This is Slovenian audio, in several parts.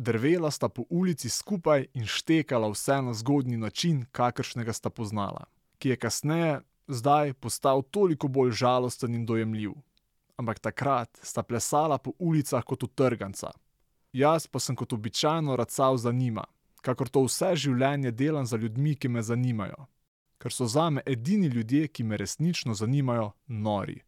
drvela sta po ulici skupaj in štekala vse na zgodnji način, kakršnega sta poznala, ki je kasneje, zdaj, postal toliko bolj žalosten in dojemljiv. Ampak takrat sta plesala po ulicah kot utrganca. Jaz pa sem kot običajno racal za njima, kakor to vse življenje delam za ljudmi, ki me zanimajo. Ker so zame edini ljudje, ki me resnično zanimajo, nori.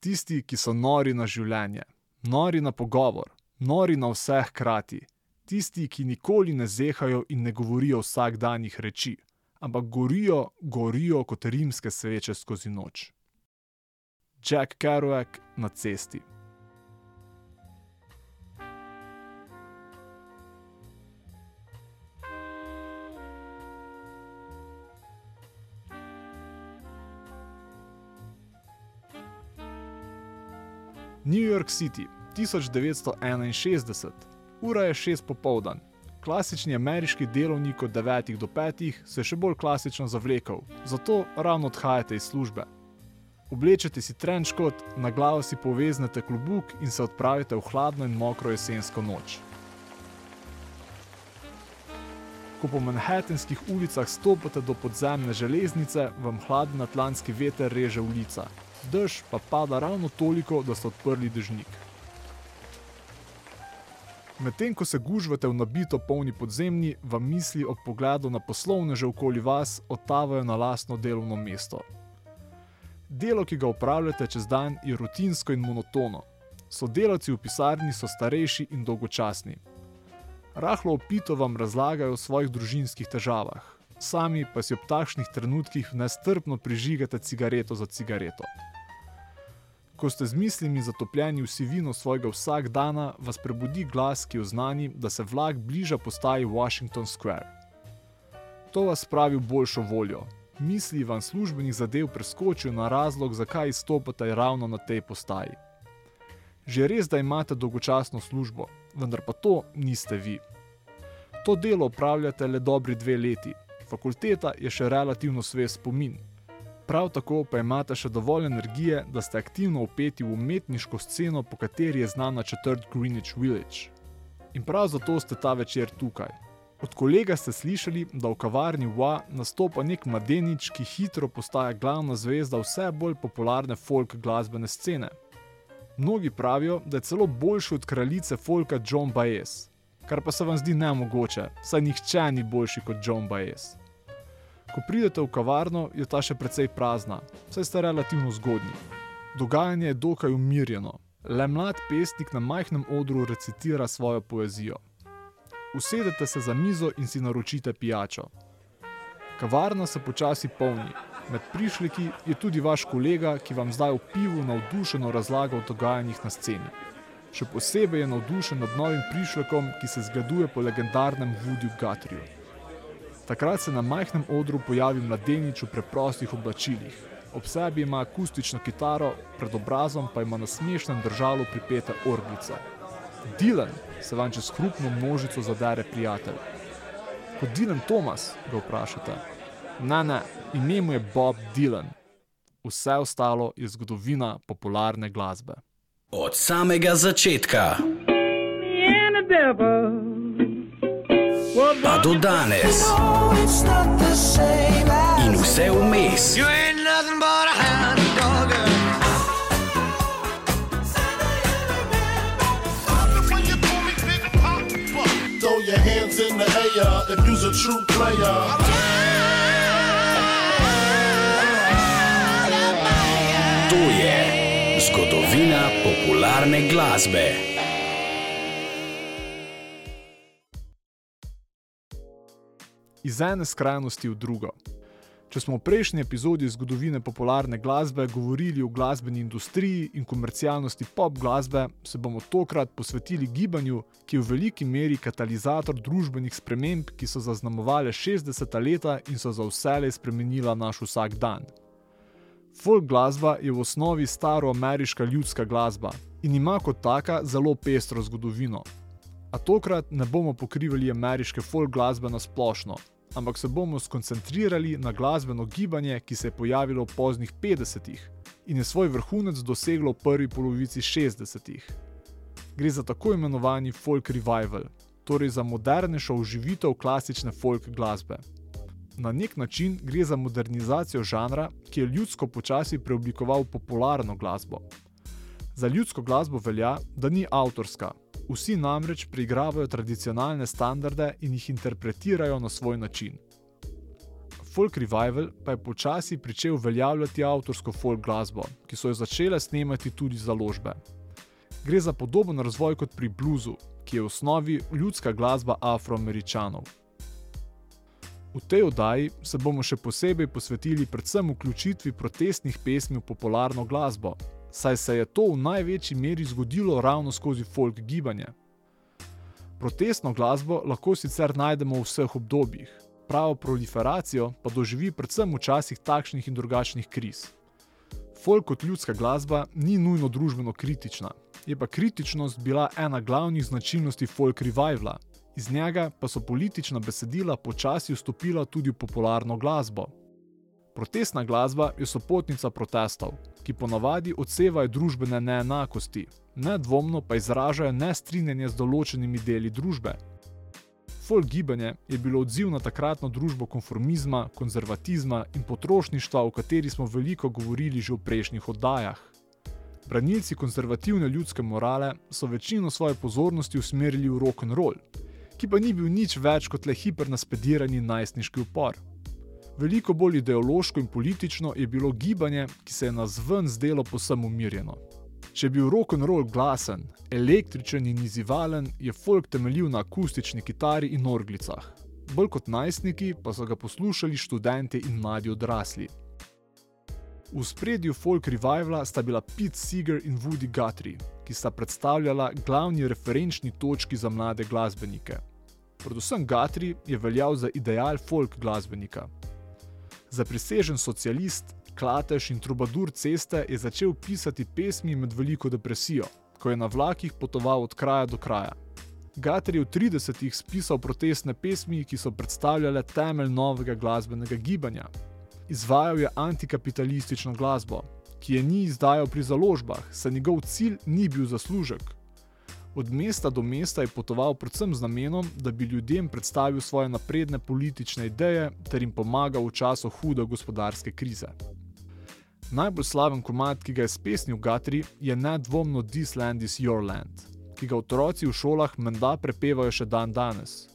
Tisti, ki so nori na življenje, nori na pogovor, nori na vse hkrati, tisti, ki nikoli ne zehajo in ne govorijo vsakdanjih reči, ampak gorijo, gorijo kot rimske sveče skozi noč. Jack Kerouac na cesti. New York City, 1961, ura je šest popoldan. Klasični ameriški delovnik od 9 do 5 se je še bolj klasično zavlekel, zato ravno odhajate iz službe. Oblečete si trenčkot, na glavo si poveznete klobuk in se odpravite v hladno in mokro jesensko noč. Ko po manhattanskih ulicah stopate do podzemne železnice, vam hladen atlantski veter reže ulica, dež pa pada ravno toliko, da ste odprli dežnik. Medtem ko se gužvate v nabito polni podzemni, vam misli ob pogledu na poslovneže okoli vas odtavajo na lastno delovno mesto. Delo, ki ga upravljate čez dan, je rutinsko in monotono. Sodelavci v pisarni so starejši in dolgočasni. Rahlo opito vam razlagajo o svojih družinskih težavah, sami pa si ob takšnih trenutkih nestrpno prižigate cigareto za cigareto. Ko ste z mislimi zatopljeni v sivino svojega vsakdana, vas prebudi glas, ki oznani, da se vlak bliža postaji Washington Square. To vas spravi v boljšo voljo. Misli vam službenih zadev preskočijo na razlog, zakaj izstopate ravno na tej postaji. Že res, da imate dolgočasno službo, vendar pa to niste vi. To delo opravljate le dobri dve leti, fakulteta je še relativno svej spomin. Prav tako pa imate še dovolj energije, da ste aktivno upeti v umetniško sceno, po kateri je znana četrt Greenwich Village. In prav zato ste ta večer tukaj. Od kolega ste slišali, da v kavarni Wa nastopa nek mladenič, ki hitro postaja glavna zvezda vse bolj popularne folk glasbene scene. Mnogi pravijo, da je celo boljši od kraljice folka John Baez, kar pa se vam zdi nemogoče, saj nihče ni boljši kot John Baez. Ko pridete v kavarno, je ta še precej prazna, saj ste relativno zgodni. Dogajanje je dokaj umirjeno, le mlad pesnik na majhnem odru recitira svojo poezijo. Usedete se za mizo in si naročite pijačo. Kavarna se počasi polni, med prišleki je tudi vaš kolega, ki vam zdaj v pivu navdušeno razlaga o dogajanjih na sceni. Še posebej je navdušen nad novim prišlekom, ki se zgleduje po legendarnem Woodyu Guthrieju. Takrat se na majhnem odru pojavi mladenič v preprostih oblačilih. Ob sebi ima akustično kitaro, pred obrazom pa ima na smešnem držalu pripete orglice. Dylan se vam čez hrupno množico zadere prijatelj. Kot Dylan Thomas, ga vprašate. Ne, ne, ime mu je Bob Dylan. Vse ostalo je zgodovina popularne glasbe. Od samega začetka pa do danes in vse vmes. Hands in the air if you's a true player. To je zgodovina popularne glasbe. Iz ene skrajnosti v drugo. Če smo v prejšnji epizodi zgodovine popularne glasbe govorili o glasbeni industriji in komercialnosti pop glasbe, se bomo tokrat posvetili gibanju, ki je v veliki meri katalizator družbenih sprememb, ki so zaznamovale 60-ta leta in so za vselej spremenila naš vsak dan. Folk glasba je v osnovi staroameriška ljudska glasba in ima kot taka zelo pestro zgodovino. A tokrat ne bomo pokrivali ameriške folk glasbe na splošno, ampak se bomo skoncentrirali na glasbeno gibanje, ki se je pojavilo v poznih 50-ih in je svoj vrhunec doseglo v prvi polovici 60-ih. Gre za tako imenovani folk revival, torej za modernejšo uživitev klasične folk glasbe. Na nek način gre za modernizacijo žanra, ki je ljudsko počasi preoblikoval popularno glasbo. Za ljudsko glasbo velja, da ni avtorska, vsi namreč preigravajo tradicionalne standarde in jih interpretirajo na svoj način. Folk revival pa je počasi pričel uveljavljati avtorsko folk glasbo, ki so jo začele snemati tudi založbe. Gre za podoben razvoj kot pri bluzu, ki je v osnovi ljudska glasba afroameričanov. V tej oddaji se bomo še posebej posvetili predvsem vključitvi protestnih pesmi v popularno glasbo, saj se je to v največji meri zgodilo ravno skozi folk gibanje. Protestno glasbo lahko sicer najdemo v vseh obdobjih, pravo proliferacijo pa doživi predvsem v časih takšnih in drugačnih kriz. Folk kot ljudska glasba ni nujno družbeno kritična, je pa kritičnost bila ena glavnih značilnosti folk revivala, iz njega pa so politična besedila počasi vstopila tudi v popularno glasbo. Protestna glasba je sopotnica protestov, ki ponavadi odsevajo družbene neenakosti, nedvomno pa izražajo nestrinjenje z določenimi deli družbe. Folk gibanje je bilo odziv na takratno družbo konformizma, konzervatizma in potrošništva, o kateri smo veliko govorili že v prejšnjih oddajah. Branilci konzervativne ljudske morale so večino svoje pozornosti usmerili v rock and roll, ki pa ni bil nič več kot le hipernaspirani najstniški upor. Veliko bolj ideološko in politično je bilo gibanje, ki se je na zven zdelo posem umirjeno. Če je bil rock and roll glasen, električen in izivalen, je folk temeljil na akustični kitari in orglicah. Bolj kot najstniki pa so ga poslušali študenti in mladi odrasli. V spredju folk revivala sta bila Pete Seeger in Woody Guthrie, ki sta predstavljala glavni referenčni točki za mlade glasbenike. Predvsem Guthrie je veljal za ideal folk glasbenika. Zaprisežen socialist, klatež in trubadur ceste je začel pisati pesmi med veliko depresijo, ko je na vlakih potoval od kraja do kraja. Gater je v 30-ih spisal protestne pesmi, ki so predstavljale temelj novega glasbenega gibanja. Izvajal je antikapitalistično glasbo, ki je ni izdajal pri založbah, saj njegov cilj ni bil zaslužek. Od mesta do mesta je potoval predvsem z namenom, da bi ljudem predstavil svoje napredne politične ideje ter jim pomagal v času hude gospodarske krize. Najbolj slaven komat, ki ga je spesnil Gatri, je nedvomno This Land is Your Land, ki ga otroci v šolah menda prepevajo še dan danes.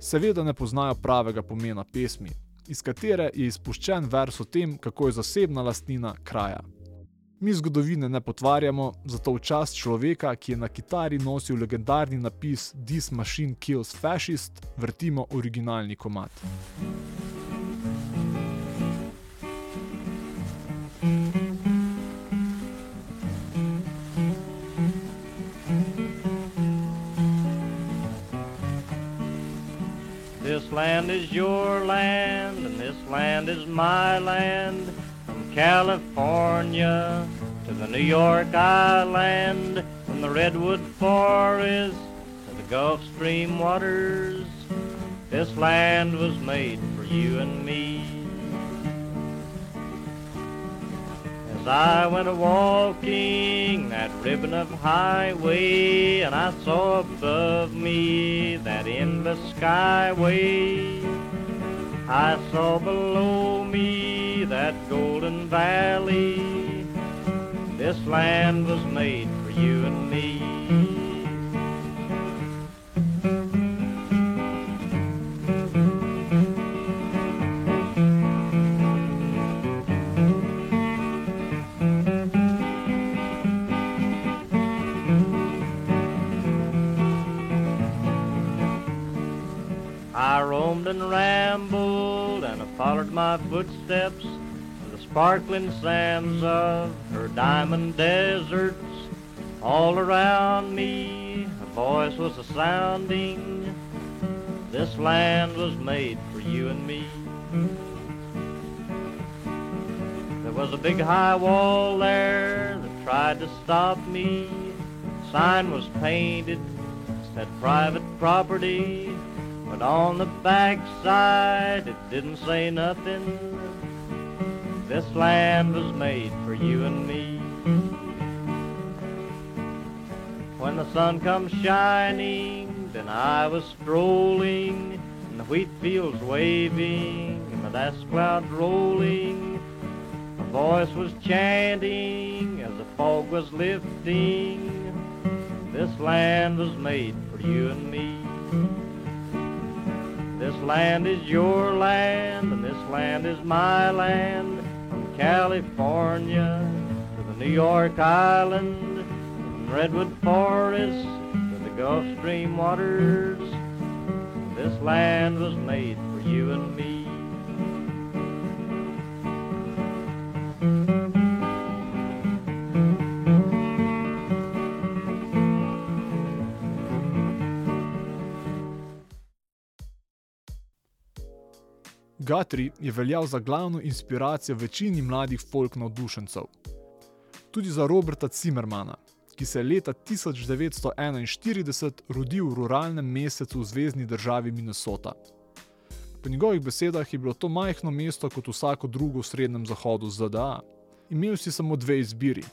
Seveda ne poznajo pravega pomena pesmi, iz katere je izpuščen vers o tem, kako je zasebna lastnina kraja. Mi zgodovine ne potvarjamo, zato v čast človeka, ki je na kitari nosil legendarni napis This Machine Kills Fascist, vrtimo originalni komat. This land is your land, and this land is my land. California to the New York Island, from the Redwood Forest to the Gulf Stream waters. This land was made for you and me. As I went a walking that ribbon of highway, and I saw above me that endless skyway. I saw below me that golden valley. This land was made for you and me. I roamed and rambled, and I followed my footsteps sparkling sands of her diamond deserts. All around me, a voice was a sounding. This land was made for you and me. There was a big high wall there that tried to stop me. Sign was painted, said private property. But on the backside, it didn't say nothing. This land was made for you and me. When the sun comes shining, and I was strolling, and the wheat fields waving, and the dust clouds rolling. My voice was chanting as the fog was lifting. This land was made for you and me. This land is your land, and this land is my land. From California to the New York Island, from Redwood Forest to the Gulf Stream waters. This land was made for you and me. Guthrie je veljal za glavno inspiracijo večini mladih folk navdušencev. Tudi za Roberta Zimmermana, ki se je leta 1941 rodil v ruralnem mesecu v zvezdni državi Minnesota. Po njegovih besedah je bilo to majhno mesto kot vsako drugo v srednjem zahodu ZDA. Imel si samo dve izbiri: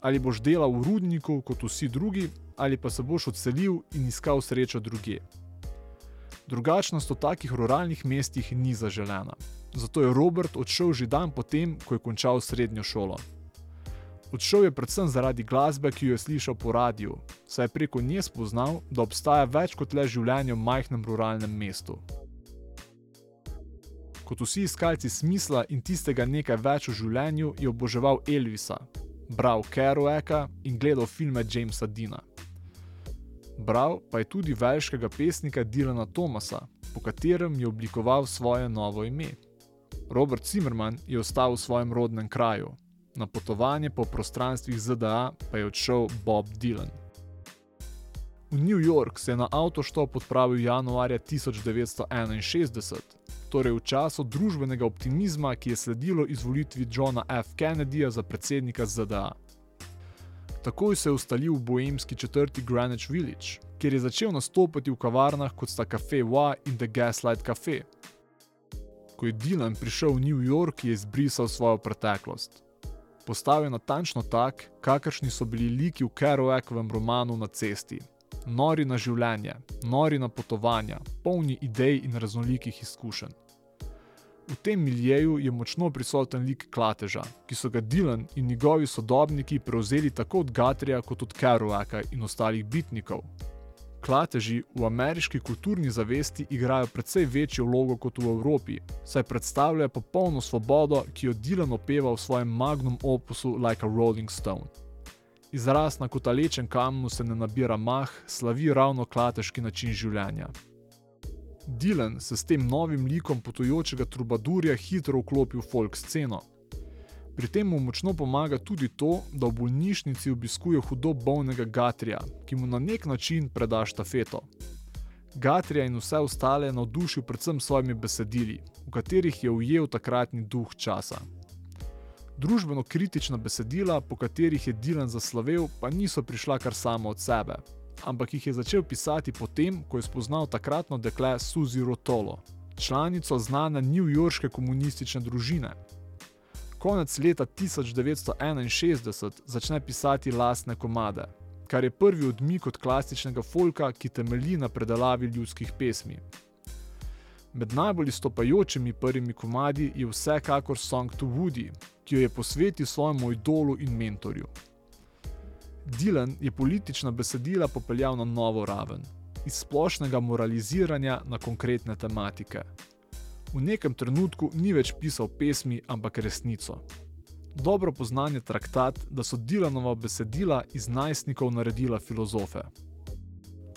ali boš delal v rudniku kot vsi drugi, ali pa se boš odselil in iskal srečo drugje. Drugačnost v takih ruralnih mestih ni zaželena. Zato je Robert odšel že dan potem, ko je končal srednjo šolo. Odšel je predvsem zaradi glasbe, ki jo je slišal po radiju, saj je preko nje spoznal, da obstaja več kot le življenje v majhnem ruralnem mestu. Kot vsi iskalci smisla in tistega nekaj več v življenju, je oboževal Elvisa, bral Kerouaka in gledal filme Jamesa Dina. Bral pa je tudi velškega pesnika Dilana Thomasa, po katerem je oblikoval svoje novo ime. Robert Zimmerman je ostal v svojem rodnem kraju, na potovanje po prostranstvih ZDA pa je odšel Bob Dylan. V New York se je na avtoštop odpravil januarja 1961, torej v času družbenega optimizma, ki je sledilo izvolitvi Johna F. Kennedyja za predsednika ZDA. Takoj se je ustalil v boemski četrti Greenwich Village, kjer je začel nastopati v kavarnah kot sta Cafe Wa in The Gaslight Cafe. Ko je Dylan prišel v New York, je izbrisal svojo preteklost. Postavil natančno tak, kakršni so bili liki v Kerouakovem romanu Na cesti. Nori na življenje, nori na potovanja, polni idej in raznolikih izkušenj. V tem miljeju je močno prisoten lik Klateža, ki so ga Dylan in njegovi sodobniki prevzeli tako od Gatrija kot od Kerouaka in ostalih bitnikov. Klateži v ameriški kulturni zavesti igrajo precej večjo vlogo kot v Evropi, saj predstavljajo popolno svobodo, ki jo Dylan opeva v svojem magnum opusu Like a Rolling Stone. Izraz na kotalečem kamnu se ne nabira mah, slavi ravno klatežki način življenja. Dylan se s tem novim likom potujočega trubadurja hitro vklopi v folk sceno. Pri tem mu močno pomaga tudi to, da v bolnišnici obiskuje hudo bolnega Gatrija, ki mu na nek način preda štafeto. Gatrija in vse ostale je navdušil predvsem svojimi besedili, v katerih je ujel takratni duh časa. Družbeno kritična besedila, po katerih je Dylan zaslovel, pa niso prišla kar samo od sebe, ampak jih je začel pisati potem, ko je spoznal takratno dekle Suzy Rotolo, članico znane newyorške komunistične družine. Konec leta 1961 začne pisati lastne komade, kar je prvi odmik od klasičnega folka, ki temelji na predelavi ljudskih pesmi. Med najbolj stopajočimi prvimi komadi je vsekakor Song to Woody, ki jo je posvetil svojemu idolu in mentorju. Dylan je politična besedila popeljal na novo raven, iz splošnega moraliziranja na konkretne tematike. V nekem trenutku ni več pisal pesmi, ampak resnico. Dobro poznan je traktat, da so Dylanova besedila iz najstnikov naredila filozofe.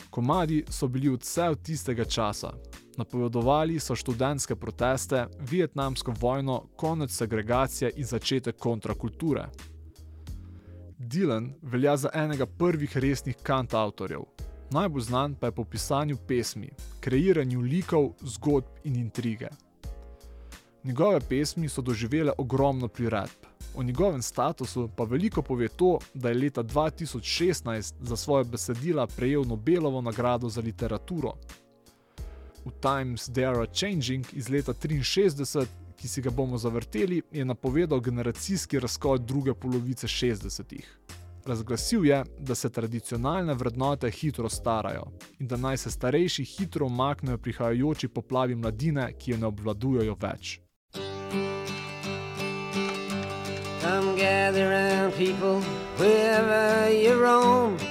Komadi so bili vse od tistega časa. Napovedovali so študentske proteste, vietnamsko vojno, konec segregacije in začetek kontrakulture. Dylan velja za enega prvih resnih kantautorjev. Najbolj znan pa je po pisanju pesmi, kreiranju likov, zgodb in intrige. Njegove pesmi so doživele ogromno priredb. O njegovem statusu pa veliko pove to, da je leta 2016 za svoje besedila prejel Nobelovo nagrado za literaturo. V Times They Are Changing iz leta 1963 ki si ga bomo zavrteli, je napovedal generacijski razkol druge polovice 60-ih. Razglasil je, da se tradicionalne vrednote hitro starajo in da naj se starejši hitro umaknejo prihajajoči poplavi mladine, ki jo ne obvladujejo več. Come gather round people wherever you roam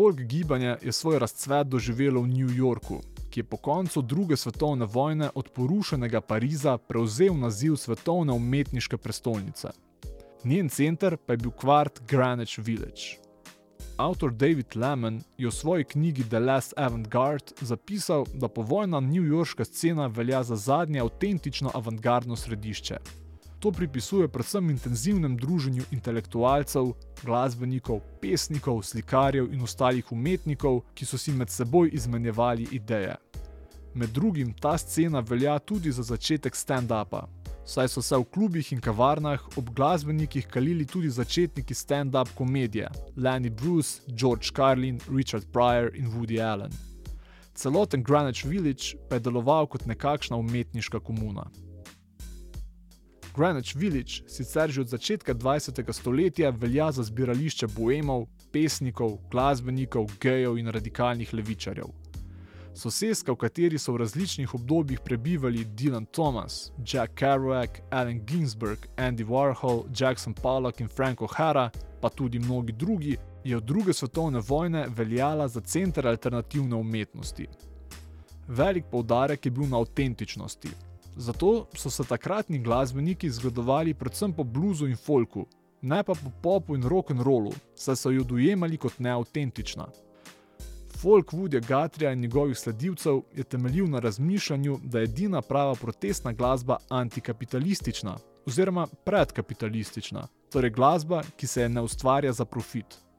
Folk gibanje je svoj razcvet doživelo v New Yorku, ki je po koncu druge svetovne vojne od porušenega Pariza prevzel naziv svetovne umetniške prestolnice. Njen center pa je bil kvart Greenwich Village. Avtor David Lemon je v svoji knjigi The Last Avantgarde zapisal, da povojna newyorška scena velja za zadnje avtentično avantgardno središče. To pripisuje predvsem intenzivnem druženju intelektualcev, glasbenikov, pesnikov, slikarjev in ostalih umetnikov, ki so si med seboj izmenjevali ideje. Med drugim ta scena velja tudi za začetek stand-upa, saj so se v klubih in kavarnah ob glasbenikih kalili tudi začetniki stand-up komedije Lenny Bruce, George Carlin, Richard Pryor in Woody Allen. Celoten Greenwich Village pa je deloval kot nekakšna umetniška komuna. Greenwich Village sicer že od začetka 20. stoletja velja za zbirališče boemov, pesnikov, glasbenikov, gejev in radikalnih levičarjev. Soseska, v kateri so v različnih obdobjih prebivali Dylan Thomas, Jack Kerouac, Allen Ginsberg, Andy Warhol, Jackson Pollock in Frank O'Hara, pa tudi mnogi drugi, je od druge svetovne vojne veljala za center alternativne umetnosti. Velik poudarek je bil na avtentičnosti, Zato so se takratni glasbeniki zgledovali predvsem po bluzu in folku, ne pa po popu in rock'n'rollu, saj so jo dojemali kot neautentična. Folk Woodja Gatrija in njegovih sledilcev je temeljil na razmišljanju, da je edina prava protestna glasba antikapitalistična oziroma predkapitalistična, torej glasba, ki se ne ustvarja za profit.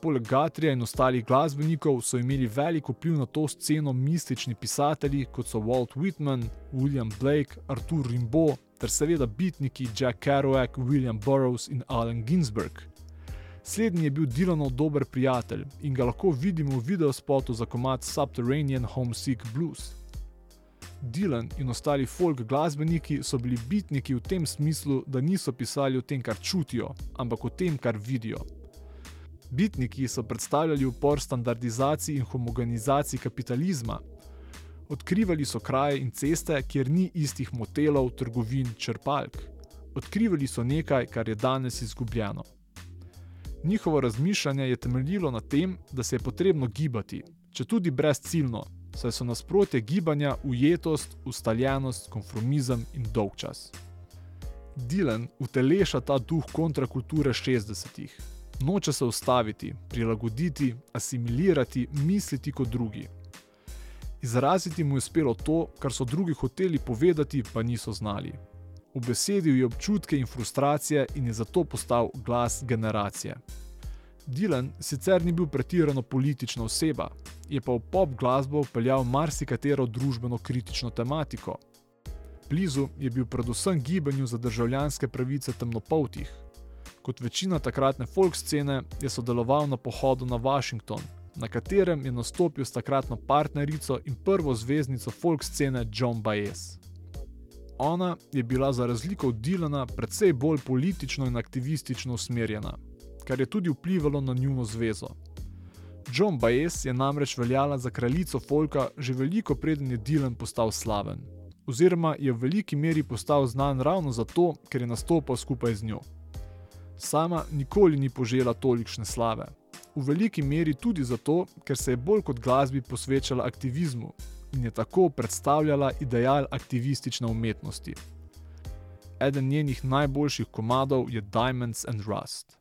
Poleg Gatrija in ostalih glasbenikov so imeli velik vpliv na to sceno mistični pisatelji, kot so Walt Whitman, William Blake, Arthur Rimbaud ter seveda bitniki Jack Kerouac, William Burroughs in Allen Ginsberg. Slednji je bil Dylanov dober prijatelj in ga lahko vidimo v videospotu za komat Subterranean Homesick Blues. Dylan in ostali folk glasbeniki so bili bitniki v tem smislu, da niso pisali o tem, kar čutijo, ampak o tem, kar vidijo. Bitniki so predstavljali upor standardizaciji in homogenizaciji kapitalizma. Odkrivali so kraje in ceste, kjer ni istih motelov, trgovin, črpalk. Odkrivali so nekaj, kar je danes izgubljeno. Njihovo razmišljanje je temeljilo na tem, da se je potrebno gibati, če tudi brezciljno, saj so nasprotje gibanja ujetost, ustaljenost, konformizem in dolgčas. Dylan uteleša ta duh kontrakulture 60-ih. Noče se ustaviti, prilagoditi, asimilirati, misliti kot drugi. Izraziti mu je uspelo to, kar so drugi hoteli povedati, pa niso znali. Ubesedil je občutke in frustracije in je zato postal glas generacije. Dylan sicer ni bil pretirano politična oseba, je pa v pop glasbo peljal marsikatero družbeno kritično tematiko. Blizu je bil predvsem gibanju za državljanske pravice temnopoltih. Kot večina takratne folk scene je sodeloval na pohodu na Washington, na katerem je nastopil s takratno partnerico in prvo zvezdnico folk scene John Baez. Ona je bila za razliko od Dylana precej bolj politično in aktivistično usmerjena, kar je tudi vplivalo na njuno zvezo. John Baez je namreč veljala za kraljico folka že veliko preden je Dylan postal slaven, oziroma je v veliki meri postal znan ravno zato, ker je nastopal skupaj z njo. Sama nikoli ni požela tolikšne slave. V veliki meri tudi zato, ker se je bolj kot glasbi posvečala aktivizmu in je tako predstavljala ideal aktivistične umetnosti. Eden njenih najboljših komadov je Diamonds and Rust.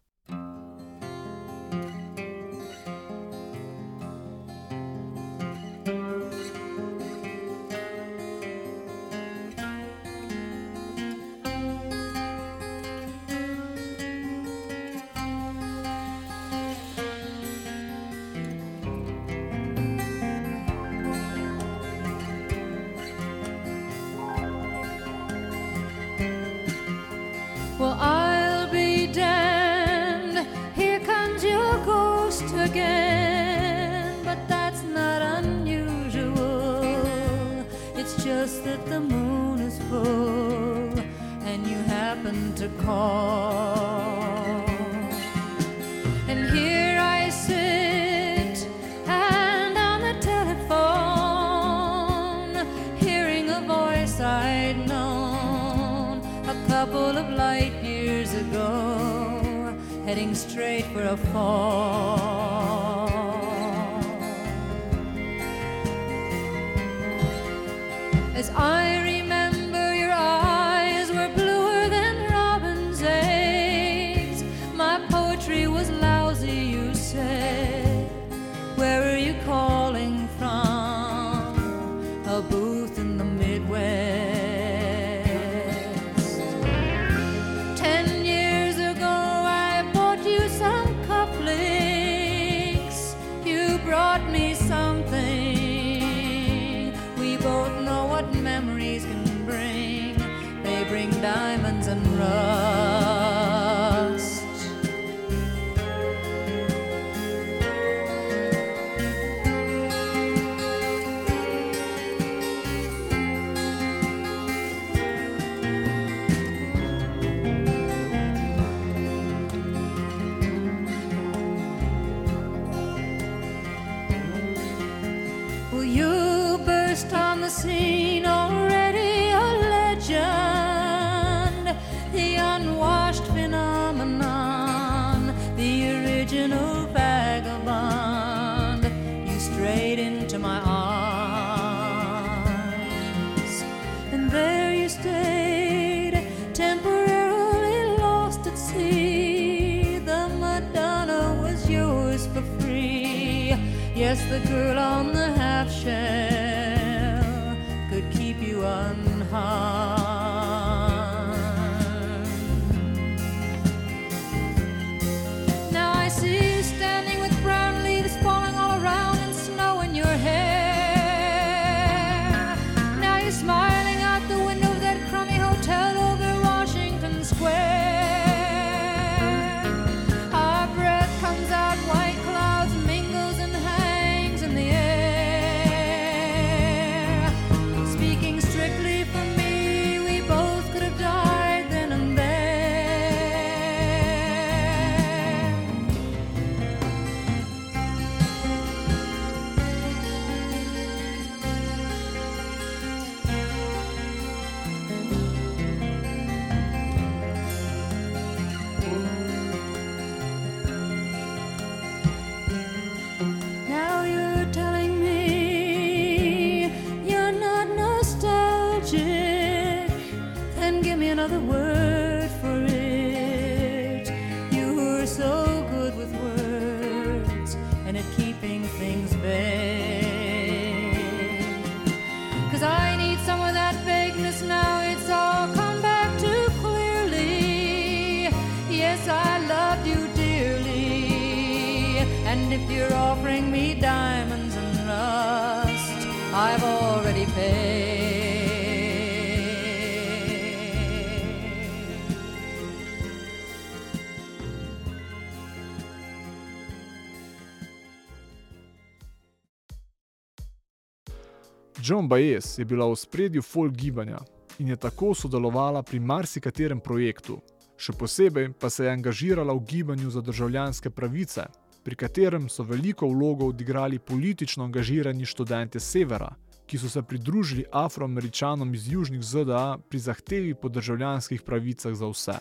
Joan Baez je bila v spredju folk gibanja in je tako sodelovala pri marsikaterem projektu. Še posebej pa se je angažirala v gibanju za državljanske pravice, pri katerem so veliko vlogo odigrali politično angažirani študenti severa, ki so se pridružili afroameričanom iz južnih ZDA pri zahtevi po državljanskih pravicah za vse.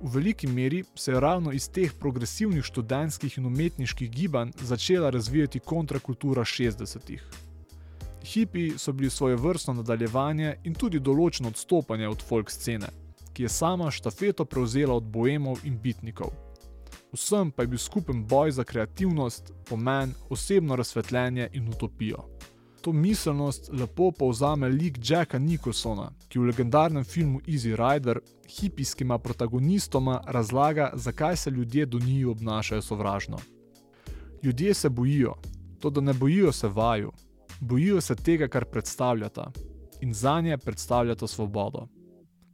V veliki meri se je ravno iz teh progresivnih študentskih in umetniških gibanj začela razvijati kontrakultura 60-ih. Hipiji so bili svoje vrstno nadaljevanje in tudi določeno odstopanje od folk scene, ki je sama štafeto prevzela od boemov in bitnikov. Vsem pa je bil skupen boj za kreativnost, pomen, osebno razsvetljenje in utopijo. To miselnost lepo povzame lik Jacka Nicholsona, ki v legendarnem filmu Easy Rider hipijskima protagonistoma razlaga, zakaj se ljudje do njiju obnašajo sovražno. Ljudje se bojijo, to da ne bojijo se vaju, bojijo se tega, kar predstavljata in za nje predstavljata svobodo.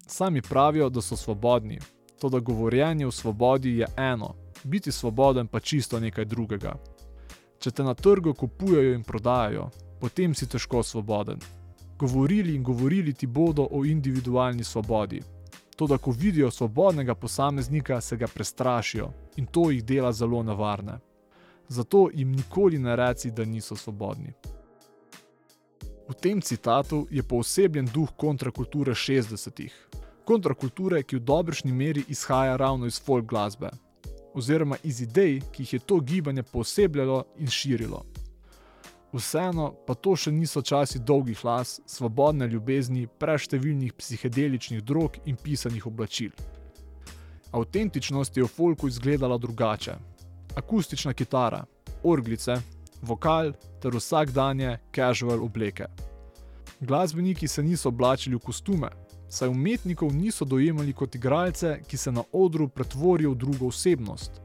Sami pravijo, da so svobodni, to da govorjenje o svobodi je eno, biti svoboden pa čisto nekaj drugega. Če te na trgu kupujejo in prodajajo, potem si težko svoboden. Govorili in govorili ti bodo o individualni svobodi. To, da ko vidijo svobodnega posameznika, se ga prestrašijo in to jih dela zelo nevarne. Zato jim nikoli ne reci, da niso svobodni. V tem citatu je poosebljen duh kontrakulture 60-ih. Kontrakulture, ki v dobršni meri izhaja ravno iz folk glasbe, oziroma iz idej, ki jih je to gibanje posebljalo in širilo. Vseeno pa to še niso časi dolgih las, svobodne ljubezni, preštevilnih psihedeličnih drog in pisanih oblačil. Avtentičnost je v folku izgledala drugače. Akustična kitara, orglice, vokal ter vsakdanje casual obleke. Glasbeniki se niso oblačili v kostume, saj umetnikov niso dojemali kot igralce, ki se na odru pretvorijo v drugo osebnost,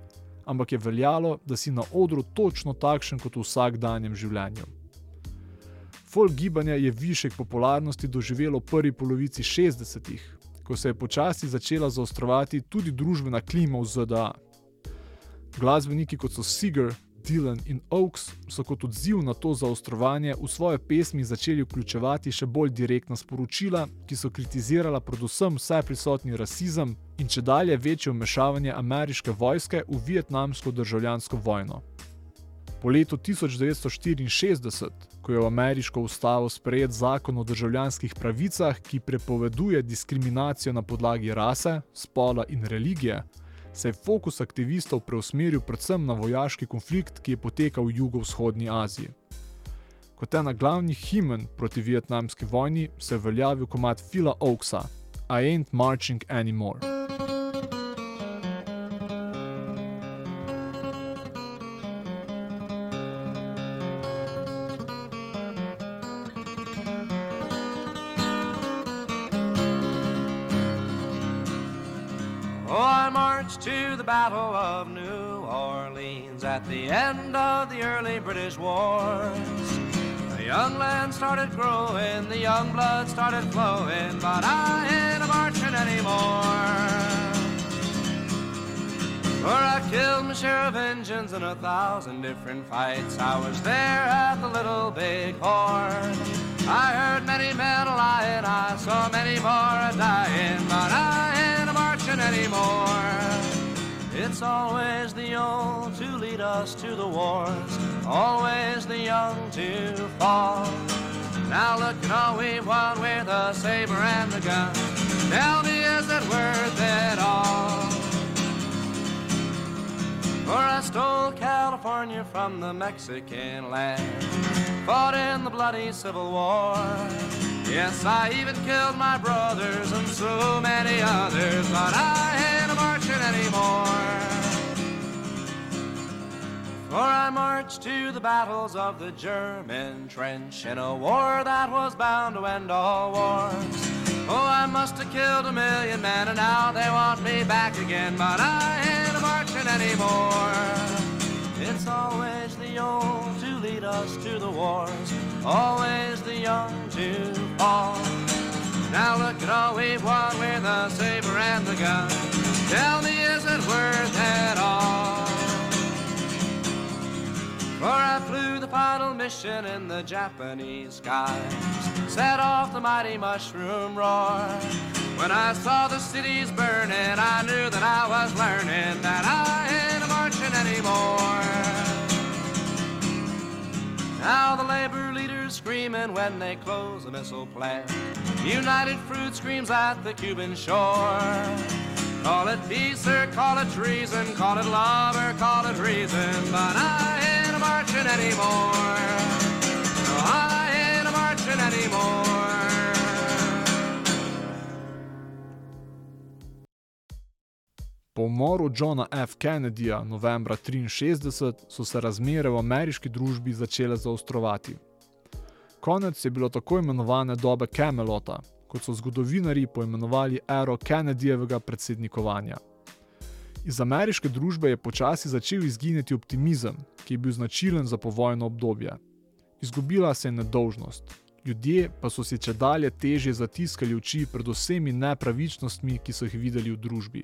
ampak je veljalo, da si na odru točno takšen kot v vsakdanjem življenju. Folk gibanje je višek popularnosti doživelo v prvi polovici 60-ih, ko se je počasi začela zaostrovati tudi družbena klima v ZDA. Glasbeniki kot so Seeger, Dylan in Oaks so kot odziv na to zaostrovanje v svoje pesmi začeli vključevati še bolj direktna sporočila, ki so kritizirala predvsem vse prisotni rasizem in če dalje večje vmešavanje ameriške vojske v vietnamsko državljansko vojno. Po letu 1964, ko je v ameriško ustavo sprejet zakon o državljanskih pravicah, ki prepoveduje diskriminacijo na podlagi rase, spola in religije, se je fokus aktivistov preusmeril predvsem na vojaški konflikt, ki je potekal v jugovzhodni Aziji. Kot ena glavnih himen proti vietnamski vojni se je veljavil komat Phila Oaksa: I ain't marching anymore. The end of the early British wars. The young land started growing, the young blood started flowing, but I ain't a marching anymore. For I killed my share of Injuns in a thousand different fights. I was there at the Little Big Horn. I heard many men lying, I saw many more dying, but I ain't a marching anymore. It's always the old to lead us to the wars, always the young to fall. Now look at all we've won with the saber and the gun. Tell me, is it worth it all? For I stole California from the Mexican land, fought in the bloody Civil War. Yes, I even killed my brothers and so many others, but I ain't a marching anymore. For I marched to the battles of the German trench in a war that was bound to end all wars. Oh, I must have killed a million men, and now they want me back again, but I ain't marching anymore. It's always the old to lead us to the wars, always the young to fall. Now look at all we've won with the saber and the gun. Tell me, is it worth it all? For I flew the final mission in the Japanese skies, set off the mighty mushroom roar. When I saw the cities burning, I knew that I was learning that I ain't marching anymore. Now the labor leaders screaming when they close a missile plant. United Fruit screams at the Cuban shore. Call it peace or call it treason, call it love or call it reason, but I marching anymore. No, I ain't a marching anymore. Po umoru Johna F. Kennedyja novembra 1963 so se razmere v ameriški družbi začele zaostrovati. Konec je bilo tako imenovane dobe Camelota, kot so zgodovinari poimenovali ero Kennedyjevega predsednikovanja. Iz ameriške družbe je počasi začel izginjati optimizem, ki je bil značilen za povojno obdobje. Izgubila se je nedolžnost, ljudje pa so si če dalje težje zatiskali oči pred vsemi nepravičnostmi, ki so jih videli v družbi.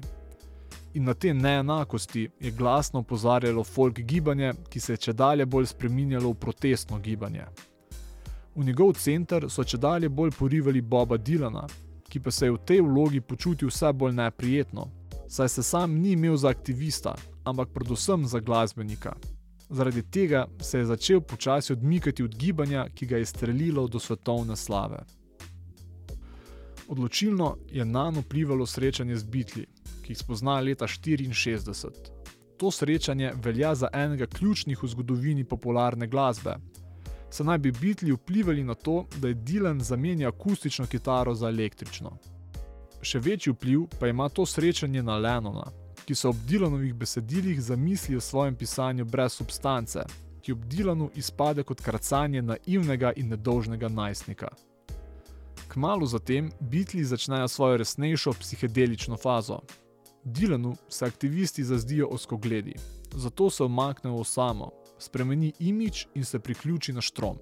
In na te neenakosti je glasno opozarjalo folk gibanje, ki se je če dalje bolj spreminjalo v protestno gibanje. V njegov center so če dalje bolj porivali Boba Dylana, ki pa se je v tej vlogi počutil vse bolj neprijetno, saj se sam ni imel za aktivista, ampak predvsem za glasbenika. Zaradi tega se je začel počasi odmikati od gibanja, ki ga je streljilo do svetovne slave. Odločilno je nanj vplivalo srečanje z Beatli, ki jih spozna leta 1964. To srečanje velja za enega ključnih v zgodovini popularne glasbe. Se naj bi Beatli vplivali na to, da je Dylan zamenjal akustično kitaro za električno. Še večji vpliv pa ima to srečanje na Lennona, ki se ob Dylanovih besedilih zamisli o svojem pisanju brez substance, ki ob Dylanu izpade kot krcanje naivnega in nedolžnega najstnika. Kmalo zatem Beatli začnejo svojo resnejšo psihedelično fazo. Dylanu se aktivisti zazdijo oskogledi, zato se omaknejo v samo, spremeni imič in se priključi na štrom.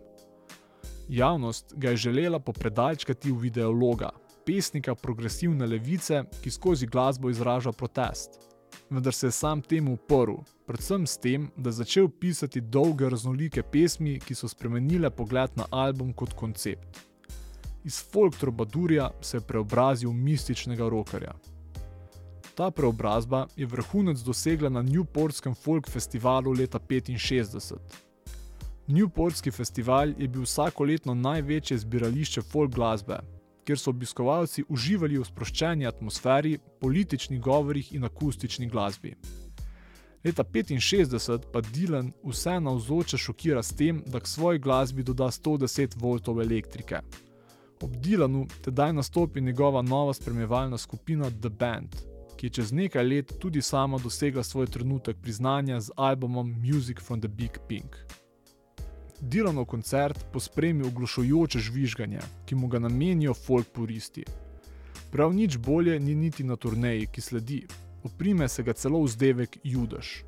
Javnost ga je želela popredalčkati v videologa, pesnika progresivne levice, ki skozi glasbo izraža protest. Vendar se je sam temu uprl, predvsem s tem, da je začel pisati dolge raznolike pesmi, ki so spremenile pogled na album kot koncept. Iz folk trobadurja se je preobrazil v mističnega rokerja. Ta preobrazba je vrhunec dosegla na Newportskem folk festivalu leta 1965. Newportski festival je bil vsakoletno največje zbirališče folk glasbe, kjer so obiskovalci uživali v sproščeni atmosferi, političnih govorih in akustični glasbi. Leta 1965 pa Dylan vse navzoče šokira s tem, da k svoji glasbi doda 110 V elektrike. Ob Dylanu tedaj nastopi njegova nova spremljevalna skupina The Band, ki je čez nekaj let tudi sama dosegla svoj trenutek priznanja z albumom Music from the Big Pink. Dylanov koncert pospremi oglušujoče žvižganje, ki mu ga namenijo folk puristi. Prav nič bolje ni niti na turneji, ki sledi, oprime se ga celo vzdevek Judaš.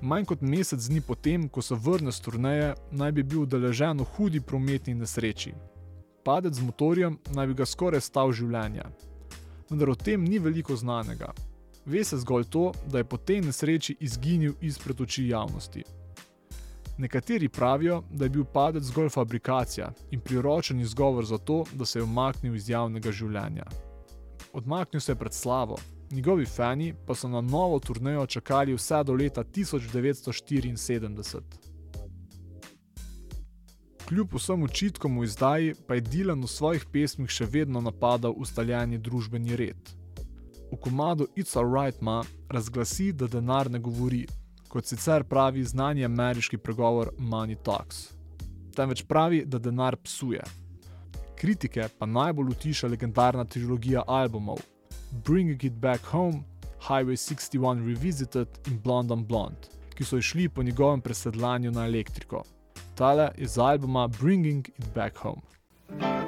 Manj kot mesec dni potem, ko se vrne s turneje, naj bi bil udeležen v hudi prometni nesreči. Padec z motorjem naj bi ga skoraj stal življenja. Vendar o tem ni veliko znanega. Ve se zgolj to, da je po tej nesreči izginil izpred oči javnosti. Nekateri pravijo, da je bil padec zgolj fabrikacija in priročen izgovor za to, da se je umaknil iz javnega življenja. Odmaknil se je pred slavo, njegovi fani pa so na novo turnejo čakali vse do leta 1974. Kljub vsem očitkom v izdaji, pa je Dylan v svojih pesmih še vedno napadal ustaljeni družbeni red. V komadu It's Alright Ma razglasi, da denar ne govori, kot sicer pravi znani ameriški pregovor Money Talks. Temveč pravi, da denar psuje. Kritike pa najbolj utiša legendarna trilogija albumov Bringing It Back Home, Highway 61 Revisited in Blonde on Blonde, ki so išli po njegovem presedlanju na elektriko. Tale je z albuma Bringing It Back Home.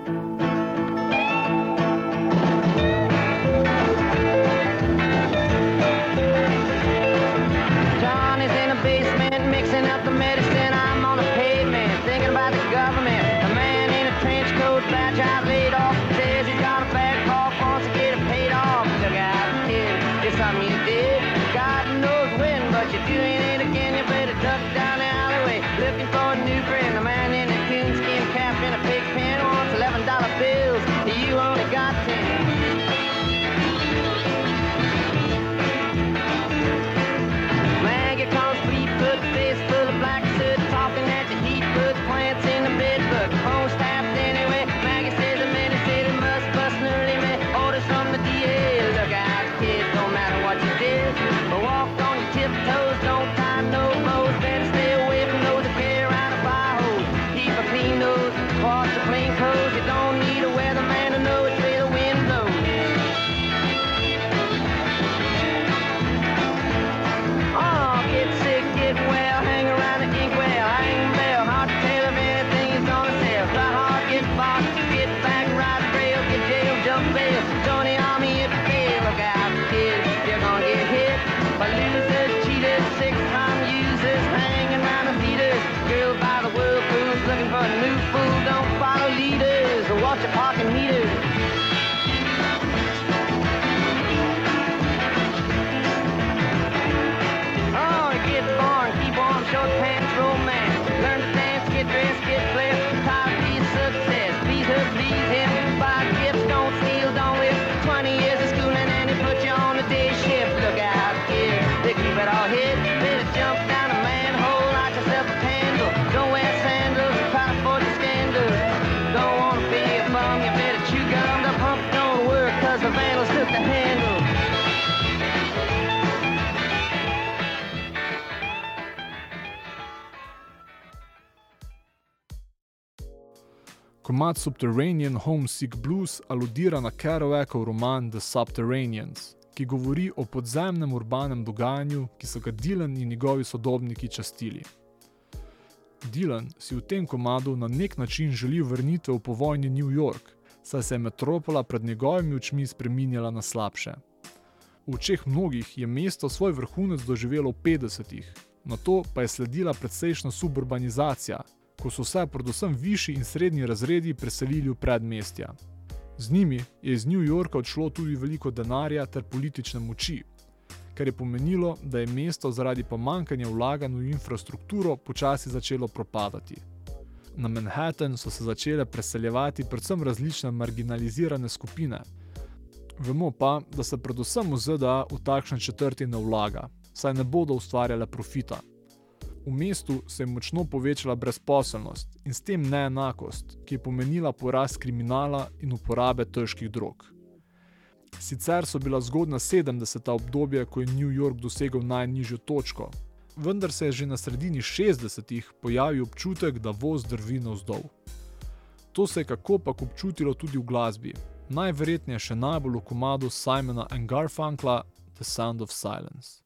Komad Subterranean Homesick Blues aludira na Kerouacov roman The Subterraneans, ki govori o podzemnem urbanem dogajanju, ki so ga Dylan in njegovi sodobniki častili. Dylan si v tem komadu na nek način želi vrnitev v povojni New York, saj se je metropola pred njegovimi očmi spreminjala na slabše. V očeh mnogih je mesto svoj vrhunec doživelo v 50-ih, na to pa je sledila precejšna suburbanizacija, ko so se predvsem višji in srednji razredi preselili v predmestja. Z njimi je iz New Yorka odšlo tudi veliko denarja ter politične moči, kar je pomenilo, da je mesto zaradi pomankanja vlaganj v infrastrukturo počasi začelo propadati. Na Manhattan so se začele preseljevati predvsem različne marginalizirane skupine. Vemo pa, da se predvsem v ZDA v takšne četrti ne vlaga, saj ne bodo ustvarjale profita. V mestu se je močno povečala brezposelnost in s tem neenakost, ki je pomenila porast kriminala in uporabe težkih drog. Sicer so bila zgodna 70. obdobja, ko je New York dosegel najnižjo točko, vendar se je že na sredini 60-ih pojavil občutek, da voz drvi navzdol. To se je kakopak občutilo tudi v glasbi, najverjetneje še najbolj v komadu Simona and Garfunkla The Sound of Silence.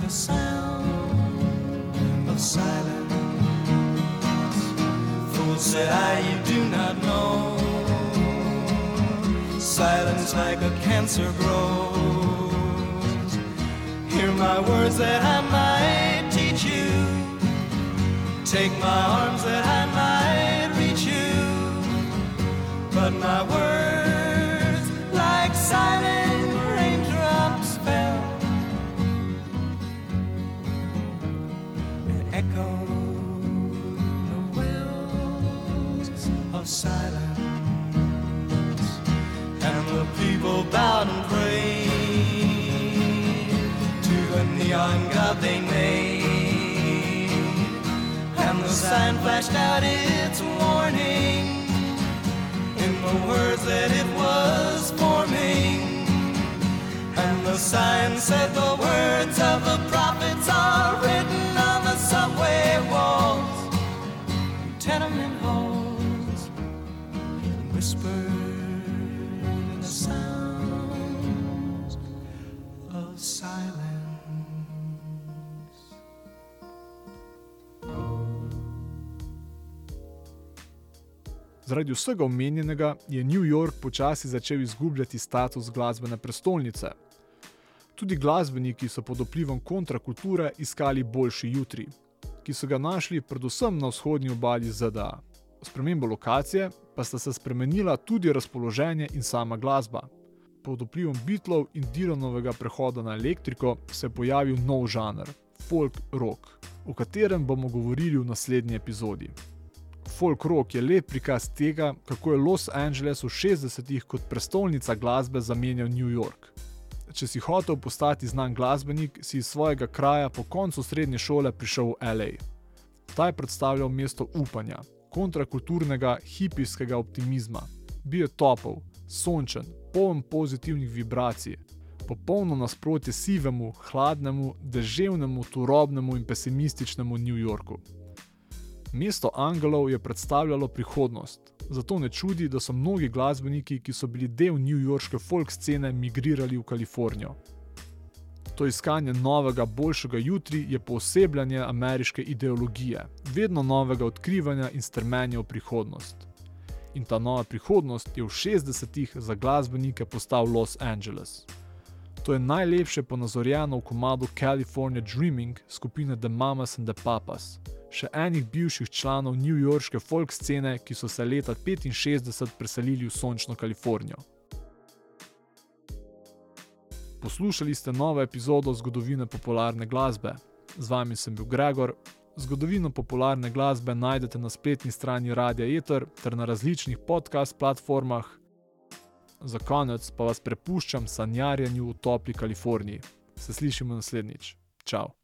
The sound of silence. Fool said I, you do not know. Silence like a cancer grows. Hear my words that I might teach you. Take my arms that I might reach you. But my words, silence. And the people bowed and prayed to the neon god they made. And the sign flashed out its warning in the words that it was forming. And the sign said the words of the Zaradi vsega omenjenega je New York počasi začel izgubljati status glasbene prestolnice. Tudi glasbeniki so pod vplivom kontrakulture iskali boljši jutri, ki so ga našli predvsem na vzhodnji obali ZDA. S premembo lokacije pa sta se spremenila tudi razpoloženje in sama glasba. Pod vplivom Beatlov in Dylanovega prehoda na elektriko se je pojavil nov žanr, folk rock, o katerem bomo govorili v naslednji epizodi. Folk rock je lep prikaz tega, kako je Los Angeles v 60-ih kot prestolnica glasbe zamenjal New York. Če si hotel postati znan glasbenik, si iz svojega kraja po koncu srednje šole prišel v LA. Ta je predstavljal mesto upanja, kontrakulturnega, hipijskega optimizma. Bil je topel, sončen, poln pozitivnih vibracij, popolno nasprotje sivemu, hladnemu, deževnemu, turobnemu in pesimističnemu New Yorku. Mesto Angelov je predstavljalo prihodnost, zato ne čudi, da so mnogi glasbeniki, ki so bili del newyorške folk scene, migrirali v Kalifornijo. To iskanje novega, boljšega jutri je poosebljanje ameriške ideologije, vedno novega odkrivanja in strmenja v prihodnost. In ta nova prihodnost je v 60-ih za glasbenike postal Los Angeles. To je najlepše ponazorjeno v komadu California Dreaming skupine The Mamas and the Papas, še enih bivših članov newyorške folk scene, ki so se leta 65 preselili v sončno Kalifornijo. Poslušali ste novo epizodo zgodovine popularne glasbe. Z vami sem bil Gregor. Zgodovino popularne glasbe najdete na spletni strani Radia Eter ter na različnih podcast platformah. Za konec pa vas prepuščam sanjarjenju v topli Kaliforniji. Se slišimo naslednjič. Ciao!